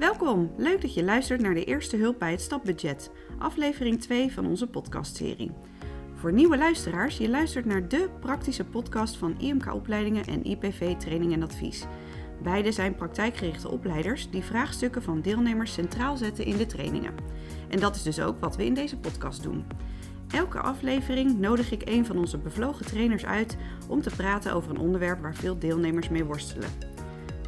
Welkom, leuk dat je luistert naar de eerste hulp bij het stapbudget, aflevering 2 van onze podcastserie. Voor nieuwe luisteraars, je luistert naar de praktische podcast van IMK-opleidingen en IPV Training en Advies. Beide zijn praktijkgerichte opleiders die vraagstukken van deelnemers centraal zetten in de trainingen. En dat is dus ook wat we in deze podcast doen. Elke aflevering nodig ik een van onze bevlogen trainers uit om te praten over een onderwerp waar veel deelnemers mee worstelen.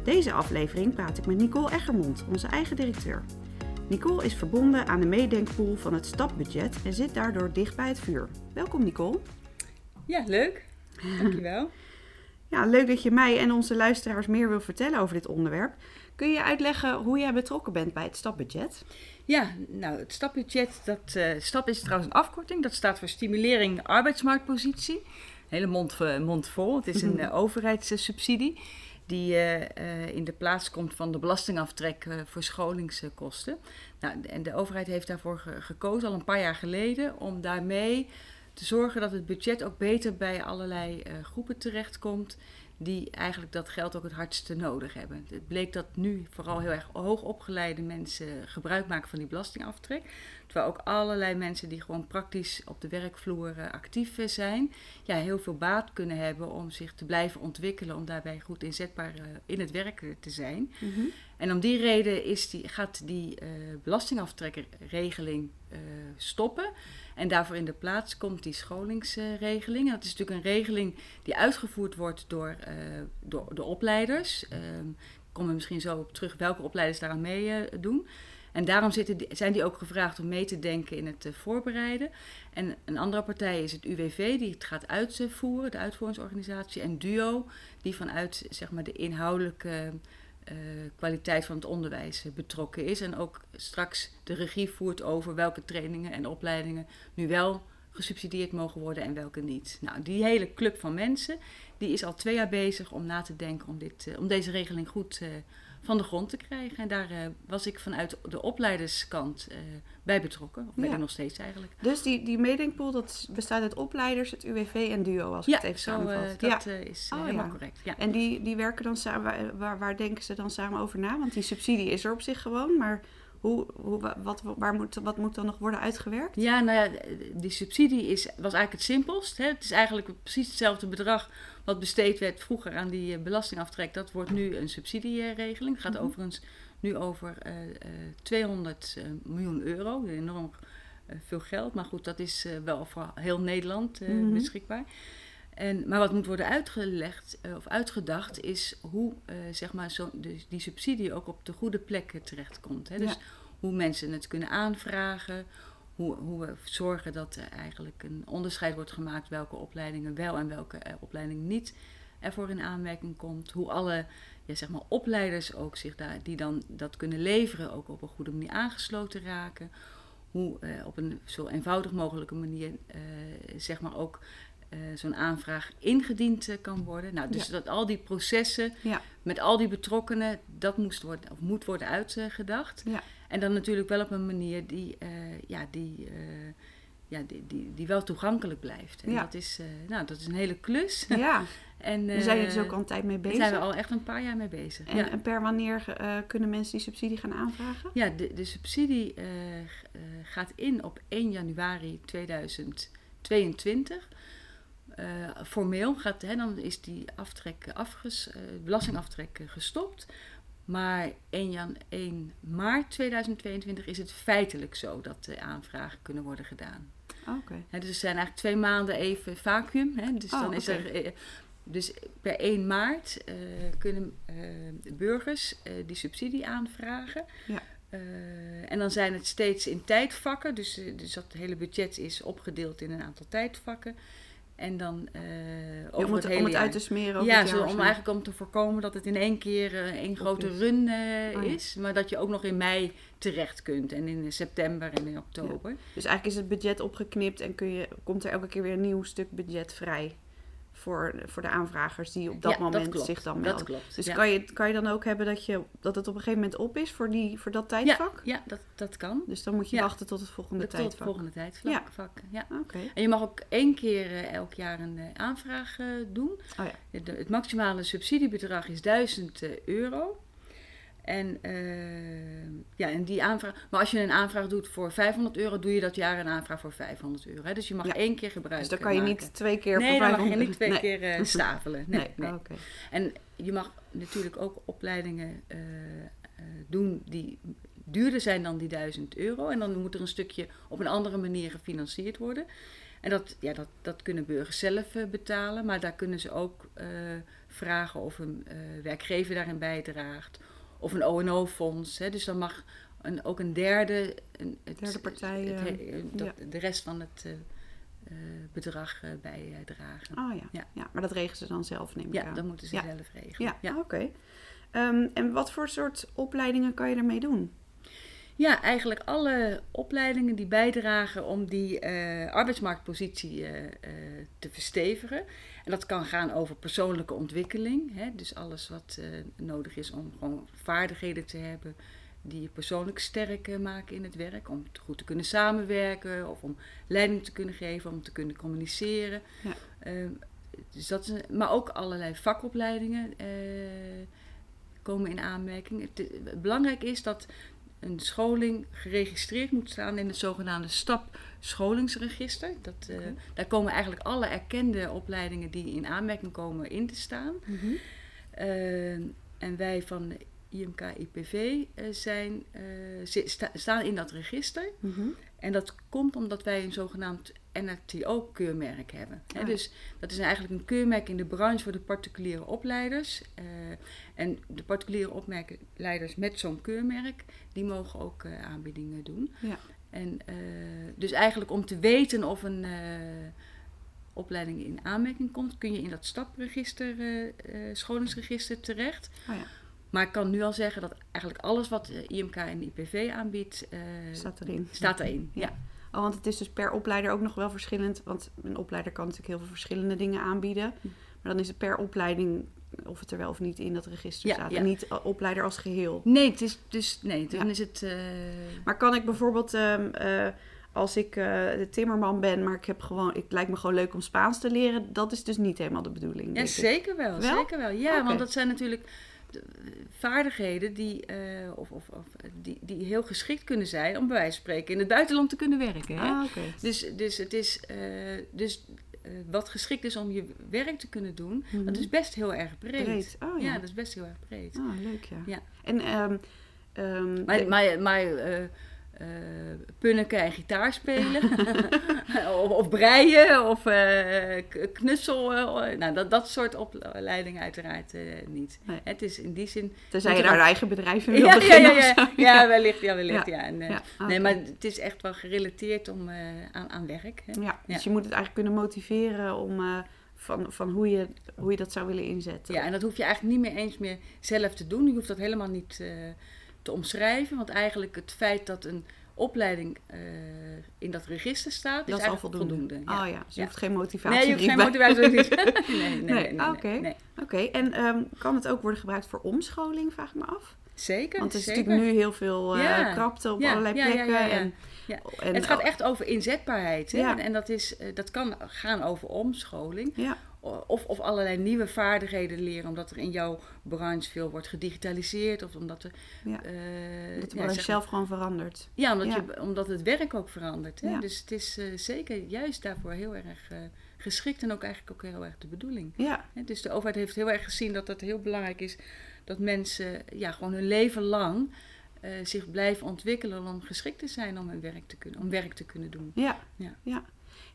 Deze aflevering praat ik met Nicole Eggermond, onze eigen directeur. Nicole is verbonden aan de meedenkpool van het stapbudget en zit daardoor dicht bij het vuur. Welkom Nicole. Ja, leuk. Dankjewel. Ja, leuk dat je mij en onze luisteraars meer wil vertellen over dit onderwerp. Kun je uitleggen hoe jij betrokken bent bij het stapbudget? Ja, nou, het stapbudget, dat uh, stap is trouwens een afkorting. Dat staat voor stimulering arbeidsmarktpositie. Hele mond, uh, mond vol. Het is een uh, overheidssubsidie die in de plaats komt van de belastingaftrek voor scholingskosten. Nou, en de overheid heeft daarvoor ge gekozen al een paar jaar geleden om daarmee te zorgen dat het budget ook beter bij allerlei groepen terechtkomt die eigenlijk dat geld ook het hardste nodig hebben. Het bleek dat nu vooral heel erg hoogopgeleide mensen gebruik maken van die belastingaftrek. Terwijl ook allerlei mensen die gewoon praktisch op de werkvloer actief zijn, ja, heel veel baat kunnen hebben om zich te blijven ontwikkelen, om daarbij goed inzetbaar in het werk te zijn. Mm -hmm. En om die reden is die, gaat die uh, belastingaftrekregeling uh, stoppen. En daarvoor in de plaats komt die scholingsregeling. dat is natuurlijk een regeling die uitgevoerd wordt door, uh, door de opleiders. Uh, komen we misschien zo op terug welke opleiders daaraan mee uh, doen. En daarom zitten zijn die ook gevraagd om mee te denken in het voorbereiden. En een andere partij is het UWV, die het gaat uitvoeren, de uitvoeringsorganisatie. En DUO, die vanuit zeg maar, de inhoudelijke uh, kwaliteit van het onderwijs betrokken is. En ook straks de regie voert over welke trainingen en opleidingen nu wel gesubsidieerd mogen worden en welke niet. Nou, die hele club van mensen die is al twee jaar bezig om na te denken om, dit, om deze regeling goed van de grond te krijgen. En daar uh, was ik vanuit de opleiderskant bij betrokken. Of ben ja. ik nog steeds eigenlijk. Dus die, die meedenkpool dat bestaat uit opleiders, het UWV en DUO, als ja, ik het even zo, samenvat. dat is oh, helemaal correct. Ja. En die, die werken dan samen, waar, waar denken ze dan samen over na? Want die subsidie is er op zich gewoon, maar... Hoe, hoe, wat, waar moet, wat moet dan nog worden uitgewerkt? Ja, nou ja, die subsidie is, was eigenlijk het simpelst. Hè. Het is eigenlijk precies hetzelfde bedrag wat besteed werd vroeger aan die belastingaftrek. Dat wordt nu een subsidieregeling. Het gaat mm -hmm. overigens nu over uh, uh, 200 uh, miljoen euro. Enorm veel geld. Maar goed, dat is wel voor heel Nederland mm -hmm. beschikbaar. En, maar wat moet worden uitgelegd of uitgedacht is hoe zeg maar zo, dus die subsidie ook op de goede plekken terechtkomt. Hè? Dus ja. hoe mensen het kunnen aanvragen, hoe, hoe, we zorgen dat er eigenlijk een onderscheid wordt gemaakt welke opleidingen wel en welke uh, opleidingen niet ervoor in aanmerking komt. Hoe alle ja, zeg maar opleiders ook zich daar, die dan dat kunnen leveren, ook op een goede manier aangesloten raken. Hoe op een zo eenvoudig mogelijke manier zeg maar ook zo'n aanvraag ingediend kan worden. Nou, dus ja. dat al die processen ja. met al die betrokkenen, dat moest worden, of moet worden uitgedacht. Ja. En dan natuurlijk wel op een manier die, uh, ja, die, uh, ja, die, die, die wel toegankelijk blijft. En ja. dat, is, uh, nou, dat is een hele klus. Ja, en, daar zijn jullie dus ook al een tijd mee bezig? Daar zijn we al echt een paar jaar mee bezig. En, ja. en per wanneer kunnen mensen die subsidie gaan aanvragen? Ja, de, de subsidie gaat in op 1 januari 2022. Formeel gaat, hè, dan is die aftrek afges, belastingaftrek gestopt. Maar 1, jan, 1 maart 2022 is het feitelijk zo dat de aanvragen kunnen worden gedaan. Okay. He, dus er zijn eigenlijk twee maanden even vacuüm. Hè? Dus, oh, dan is okay. er, dus per 1 maart uh, kunnen uh, burgers uh, die subsidie aanvragen. Ja. en dan zijn het steeds in tijdvakken. Dus, dus dat hele budget is opgedeeld in een aantal tijdvakken. En dan uh, over om het, het hele om het jaar. uit te smeren ja, zo, om eigenlijk om te voorkomen dat het in één keer uh, één grote is. run uh, Oh, ja. is. Maar dat je ook nog in mei terecht kunt. En in september en in oktober. Ja. Dus eigenlijk is het budget opgeknipt en kun je, komt er elke keer weer een nieuw stuk budget vrij. Voor, voor de aanvragers die op dat ja, moment dat zich dan melden. Dat klopt. Dus ja. kan, je, kan je dan ook hebben dat, je, dat het op een gegeven moment op is voor, die, voor dat tijdvak? Ja, ja dat, dat kan. Dus dan moet je wachten tot het volgende Dat tot tijdvak. het volgende tijdvak. Ja. Vak, ja. Oké. En je mag ook één keer eh, elk jaar een eh, aanvraag eh, doen. Oh ja. De- het maximale subsidiebedrag is 1000 eh, euro. En, uh, ja, en die aanvraag. Maar als je een aanvraag doet voor 500 euro, doe je dat jaar een aanvraag voor 500 euro. Hè? Dus je mag één keer gebruiken. Dus dan kan je niet twee keer nee, voor 500 dan mag je niet twee keer uh, stapelen. Nee, nee. nee. Oh, En je mag natuurlijk ook opleidingen uh, doen die duurder zijn dan die 1000 euro. En dan moet er een stukje op een andere manier gefinancierd worden. En dat, ja, dat, dat kunnen burgers zelf betalen, maar daar kunnen ze ook vragen of een werkgever daarin bijdraagt. Of een ONO-fonds. Dus dan mag een, ook een derde, een, het, derde partij het, dat, ja. de rest van het bedrag bijdragen. Oh ja. ja. Ja. maar dat regelen ze dan zelf, neem ik ja, aan. dat moeten ze ja. zelf regelen. Ja, oké. Um, en wat voor soort opleidingen kan je ermee doen? Ja, eigenlijk alle opleidingen die bijdragen om die uh, arbeidsmarktpositie uh, uh, te verstevigen. En dat kan gaan over persoonlijke ontwikkeling. Hè? Dus alles wat nodig is om gewoon vaardigheden te hebben die je persoonlijk sterk maken in het werk. Om goed te kunnen samenwerken of om leiding te kunnen geven, om te kunnen communiceren. Ja. Ehm, dus dat is, maar ook allerlei vakopleidingen komen in aanmerking. Het, belangrijk is dat een scholing geregistreerd moet staan in het zogenaamde STAP scholingsregister. Dat, uh, Oké. Daar komen eigenlijk alle erkende opleidingen die in aanmerking komen in te staan. Mhm. Uh, en wij van IMK IPV uh, zijn, sta, staan in dat register. Mhm. En dat komt omdat wij een zogenaamd NRTO-keurmerk hebben. Hè, Ah. Dus dat is eigenlijk een keurmerk in de branche voor de particuliere opleiders. Uh, en de particuliere opleiders met zo'n keurmerk, die mogen ook uh, aanbiedingen doen. Ja. En uh, dus eigenlijk om te weten of een opleiding in aanmerking komt, kun je in dat stapregister, scholingsregister terecht. Oh ja. Maar ik kan nu al zeggen dat eigenlijk alles wat IMK en IPV aanbiedt, staat erin. Staat erin. ja. ja. Oh, want het is dus per opleider ook nog wel verschillend. Want een opleider kan natuurlijk heel veel verschillende dingen aanbieden. Maar dan is het per opleiding of het er wel of niet in dat register Ja, staat. ja. En niet opleider als geheel. Nee, het is dus nee, dan Ja. is het. eh, Maar kan ik bijvoorbeeld, ehm, eh, als ik eh, de timmerman ben, maar ik heb gewoon, het lijkt me gewoon leuk om Spaans te leren, dat is dus niet helemaal de bedoeling. ja, ik. zeker wel, Wel? zeker wel. Ja, want dat zijn natuurlijk vaardigheden die, eh, of, of, of, die, die heel geschikt kunnen zijn om bij wijze van spreken in het buitenland te kunnen werken. Hè? Ah. Dus, dus het is eh, dus, eh, wat geschikt is om je werk te kunnen doen, Mhm. dat is best heel erg breed. Breed. Oh ja. ja. dat is best heel erg breed. Ah, leuk ja. Ja. En ehm ehm, Maar, maar, maar eh, eh, punniken en gitaar spelen. of, of breien of eh, k- knutsel. eh, nou, dat, dat soort opleidingen uiteraard eh, niet. Nee. Het is in die zin... tenzij je daar een eigen bedrijf in wil ja, beginnen ja, wellicht. Ja, wellicht ja. En, eh, Nee, maar het is echt wel gerelateerd om, eh, aan, aan werk. Hè? Ja, dus je moet het eigenlijk kunnen motiveren om eh, van, van hoe, je, hoe je dat zou willen inzetten. Ja, en dat hoef je eigenlijk niet meer eens meer zelf te doen. Je hoeft dat helemaal niet eh, te omschrijven. Want eigenlijk het feit dat een opleiding eh, in dat register staat, dat is is al voldoende. voldoende. ja. Oh ja, dus je Ja. hoeft geen motivatie Nee, je hoeft geen motivatie. nee, nee, nee, nee, nee, oké. en ehm, kan het ook worden gebruikt voor omscholing, vraag ik me af? Zeker, Want er is zeker. natuurlijk nu heel veel Ja. krapte op Ja, allerlei ja, ja, plekken. ja, ja. En, Ja. en, het gaat echt over inzetbaarheid. Hè? Ja. En, en dat, is, eh, dat kan gaan over omscholing. Of, of allerlei nieuwe vaardigheden leren, omdat er in jouw branche veel wordt gedigitaliseerd. Of omdat er. Ja. eh, dat de ja, zelf gewoon verandert. Ja, omdat, Ja. Je, omdat het werk ook verandert. Hè? Ja. Dus het is eh, zeker juist daarvoor heel erg eh, geschikt en ook eigenlijk ook heel erg de bedoeling. Ja, Hè, Dus de overheid heeft heel erg gezien dat het heel belangrijk is dat mensen ja, gewoon hun leven lang zich blijven ontwikkelen om geschikt te zijn om, hun werk, te kunnen, om werk te kunnen doen. ja, Ja.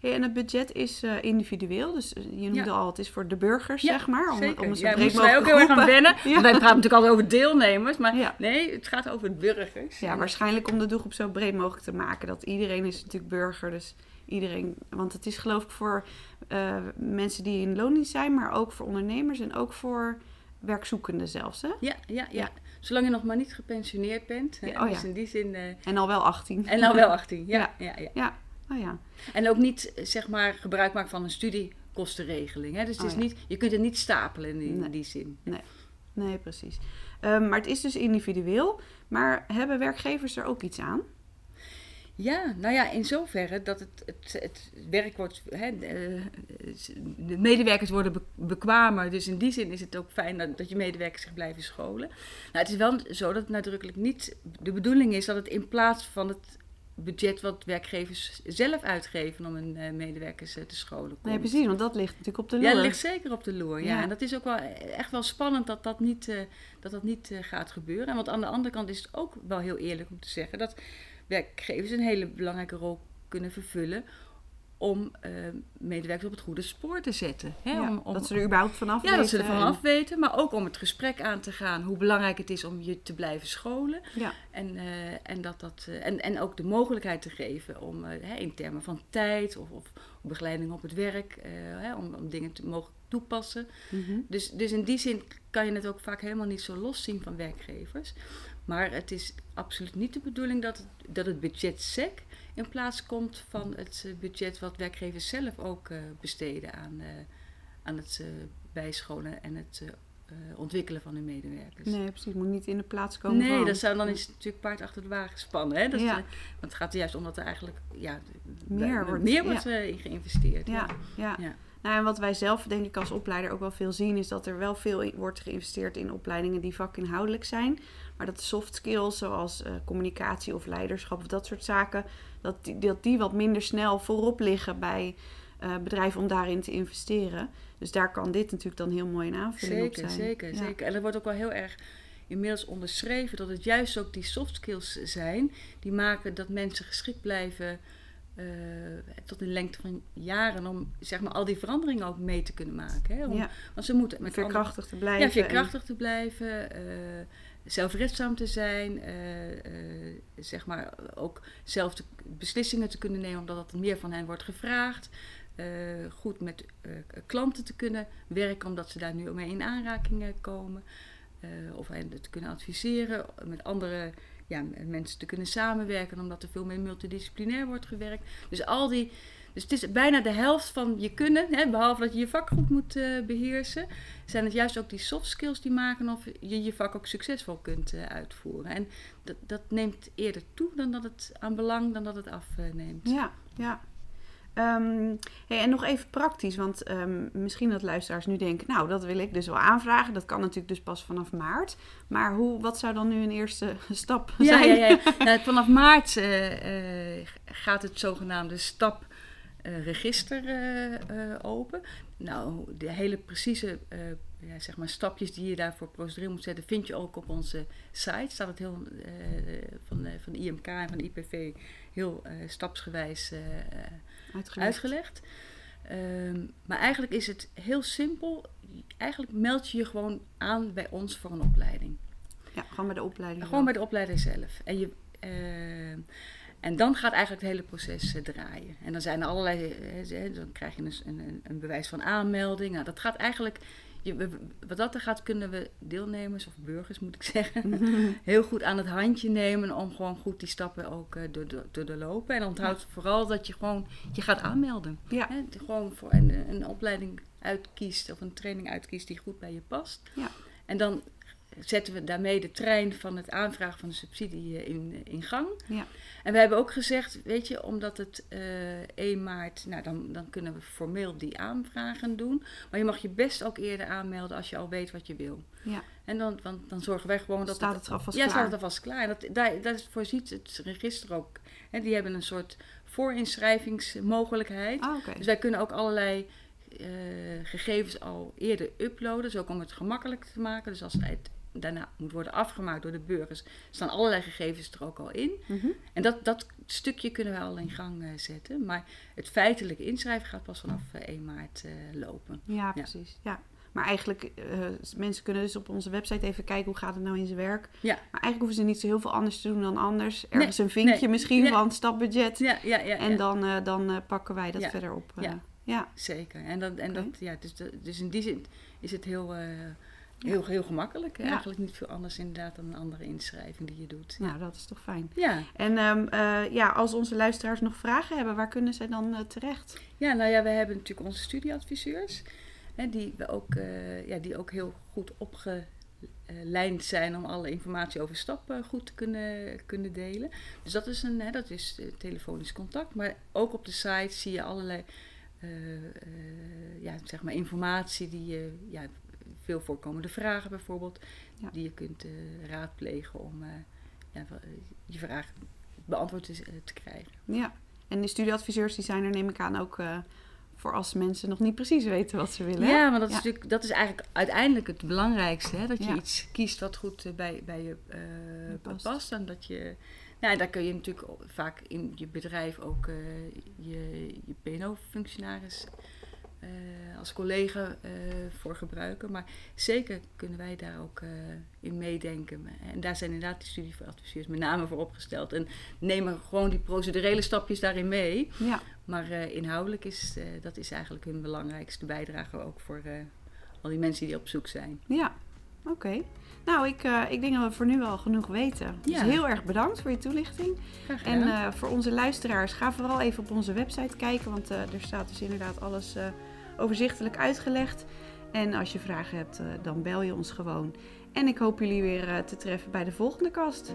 Hey, en het budget is eh, individueel, dus eh, je noemde al, het is voor de burgers, zeg maar. Om, Zeker. om een ja, moesten wij ook heel erg aan wennen. Wij praten natuurlijk altijd over deelnemers, maar nee, het gaat over burgers. Ja, waarschijnlijk om de doelgroep zo breed mogelijk te maken. Dat iedereen is natuurlijk burger, dus iedereen... Want het is geloof ik voor eh, mensen die in loondienst zijn, maar ook voor ondernemers en ook voor werkzoekenden zelfs, hè? Ja, ja, ja, Ja. Zolang je nog maar niet gepensioneerd bent. hè, Ja, oh dus in die zin. En al wel 18. en nou wel 18. Ja, Ja. ja. Ja, Ja, oh ja. En ook niet eh, zeg maar gebruik maken van een studiekostenregeling. Hè? Dus het Oh is ja. niet, je kunt het niet stapelen in die, Nee. die zin. Nee, precies. Ehm, maar het is dus individueel. Maar hebben werkgevers er ook iets aan? Ja, nou ja, in zoverre dat het, het, het werk wordt. Hè, de, de medewerkers worden be- bekwamer. Dus in die zin is het ook fijn dat, dat je medewerkers zich blijven scholen. Nou, het is wel zo dat het nadrukkelijk niet de bedoeling is dat het in plaats van het budget wat werkgevers zelf uitgeven om hun eh, medewerkers eh, te scholen. Komt. Nee, precies, want dat ligt natuurlijk op de Ja, loer. dat ligt zeker op de loer. Ja. Ja. En dat is ook wel echt wel spannend dat dat niet, eh, dat dat niet gaat gebeuren. En want aan de andere kant is het ook wel heel eerlijk om te zeggen dat werkgevers een hele belangrijke rol kunnen vervullen om eh, medewerkers op het goede spoor te zetten. Hè? Ja, om, om, dat ze er überhaupt vanaf ja, dat ze er weten vanaf weten, maar ook om het gesprek aan te gaan hoe belangrijk het is om je te blijven scholen. en- Ja, En, eh, en, dat dat, eh, en, en ook de mogelijkheid te geven om hè, in termen van tijd of, of begeleiding op het werk, hè, om, om dingen te mogen toepassen. mhm. Dus, dus in die zin kan je het ook vaak helemaal niet zo los zien van werkgevers. Maar het is absoluut niet de bedoeling dat het, dat het budget SEC in plaats komt van het eh, budget wat werkgevers zelf ook eh, besteden aan, eh, aan het bijscholen en het ontwikkelen van hun medewerkers. nee, precies. Het moet niet in de plaats komen Nee, van. dat zou, dan is natuurlijk paard achter de wagen spannen. Hè? Dat Ja. want het gaat er juist om dat er eigenlijk ja, Meer meer wordt- wordt, ja. in geïnvesteerd. Ja, ja. Ja. Nou, en wat wij zelf denk ik als opleider ook wel veel zien, is dat er wel veel in- wordt geïnvesteerd in opleidingen die vakinhoudelijk zijn. Maar dat soft skills, zoals eh, communicatie of leiderschap of dat soort zaken, dat die, dat die wat minder snel voorop liggen bij eh, bedrijven om daarin te investeren. Dus daar kan dit natuurlijk dan heel mooi een aanvulling op Zeker, zijn. zeker, Ja. zeker. En er wordt ook wel heel erg inmiddels onderschreven dat het juist ook die soft skills zijn die maken dat mensen geschikt blijven eh, tot in lengte van jaren om zeg maar al die veranderingen ook mee te kunnen maken. Hè? Om, Ja, Want ze moeten met andere- veerkrachtig te blijven. Ja, en- veerkrachtig te blijven, eh, zelfredzaam te zijn, eh, zeg maar ook zelf de beslissingen te kunnen nemen, omdat er meer van hen wordt gevraagd. Goed met klanten te kunnen werken, omdat ze daar nu mee in aanraking komen. Of hen te kunnen adviseren, met andere ja, met mensen te kunnen samenwerken, omdat er veel meer multidisciplinair wordt gewerkt. Dus al die. Dus het is bijna de helft van je kunnen, hè, behalve dat je je vak goed moet eh, beheersen, zijn het juist ook die soft skills die maken of je je vak ook succesvol kunt eh, uitvoeren. En dat, dat neemt eerder toe dan dat het aan belang, dan dat het afneemt. Ja, ja. Ehm, hey, en nog even praktisch, want ehm, misschien dat luisteraars nu denken, nou, dat wil ik dus wel aanvragen. Dat kan natuurlijk dus pas vanaf maart. Maar hoe, wat zou dan nu een eerste stap Ja, zijn? ja, ja. Nou, vanaf maart eh, eh, gaat het zogenaamde stapregister eh, open. Nou, de hele precieze ja, zeg maar stapjes die je daarvoor procedureel moet zetten, vind je ook op onze site. Staat het heel van, van IMK en van IPV heel eh, stapsgewijs eh, Uitgelegd. uitgelegd. Ehm, maar eigenlijk is het heel simpel. Eigenlijk meld je je gewoon aan bij ons voor een opleiding. Ja, gewoon bij de opleiding. Gewoon bij de opleider zelf. En, je, eh, en dan gaat eigenlijk het hele proces eh, draaien. En dan zijn er allerlei, eh, eh, dan krijg je een, een, een bewijs van aanmelding. Nou, dat gaat eigenlijk, je, we- wat dat er gaat, kunnen we deelnemers, of burgers moet ik zeggen, heel goed aan het handje nemen om gewoon goed die stappen ook eh, door, door, te doorlopen. En onthoud vooral dat je gewoon je gaat aanmelden. Ja, Hè, gewoon voor een, een opleiding uitkiest of een training uitkiest die goed bij je past. Ja. En dan zetten we daarmee de trein van het aanvragen van de subsidie eh, in, in gang. Ja. En we hebben ook gezegd, weet je, omdat het eh 1 maart, nou dan, dan kunnen we formeel die aanvragen doen. Maar je mag je best ook eerder aanmelden als je al weet wat je wil. Ja. En dan, want dan zorgen wij gewoon dat staat het alvast ja, klaar. staat het alvast klaar. En dat, daar, dat voorziet het register ook. Hè, die hebben een soort voorinschrijvingsmogelijkheid. Ah. Dus wij kunnen ook allerlei eh, gegevens al eerder uploaden, dus ook om het gemakkelijk te maken. Dus als het daarna moet worden afgemaakt door de burgers, staan allerlei gegevens er ook al in. Mhm. En dat, dat stukje kunnen we al in gang eh, zetten. Maar het feitelijke inschrijven gaat pas vanaf eh, 1 maart eh, lopen. Ja, precies. Ja. Maar eigenlijk, eh, mensen kunnen dus op onze website even kijken hoe gaat het nou in zijn werk. Ja. Maar eigenlijk hoeven ze niet zo heel veel anders te doen dan anders. Ergens een vinkje nee, misschien nee. van stapbudget. Ja, ja, ja. En dan, eh, dan eh, pakken wij dat verder op. eh. Ja. ja. Zeker. En, dat, en dat, ja, dus, dus in die zin is het heel, eh, heel, heel gemakkelijk. Eigenlijk niet veel anders inderdaad dan een andere inschrijving die je doet. Nou, dat is toch fijn. Ja. En ehm, eh, ja, als onze luisteraars nog vragen hebben, waar kunnen zij dan eh, terecht? Ja, nou ja, we hebben natuurlijk onze studieadviseurs. Hè, die, we ook, eh, ja, die ook heel goed lijnd zijn om alle informatie over stap goed te kunnen, kunnen delen. Dus dat is, een, hè, dat is telefonisch contact. Maar ook op de site zie je allerlei ja, zeg maar informatie die je ja, veel voorkomende vragen bijvoorbeeld, die je kunt raadplegen om ja, je vraag beantwoord te, te, krijgen. Ja, en de studieadviseurs die zijn er neem ik aan ook voor als mensen nog niet precies weten wat ze willen. Ja, maar dat is natuurlijk dat is eigenlijk uiteindelijk het belangrijkste. Hè? Dat je iets kiest wat goed eh, bij, bij je uh, past. En dat je. Nou, daar kun je natuurlijk vaak in je bedrijf ook uh, je, je PNO-functionaris uh, als collega uh, voor gebruiken. Maar zeker kunnen wij daar ook uh, in meedenken. En daar zijn inderdaad die studieadviseurs met name voor opgesteld. En nemen gewoon die procedurele stapjes daarin mee. Ja. Maar inhoudelijk is dat is eigenlijk hun belangrijkste bijdrage ook voor al die mensen die op zoek zijn. Ja, oké. Nou, ik, ik denk dat we voor nu wel genoeg weten. Dus heel erg bedankt voor je toelichting. En voor onze luisteraars, ga vooral even op onze website kijken. Want er staat dus inderdaad alles overzichtelijk uitgelegd. En als je vragen hebt, eh, dan bel je ons gewoon. En ik hoop jullie weer eh, te treffen bij de volgende kast.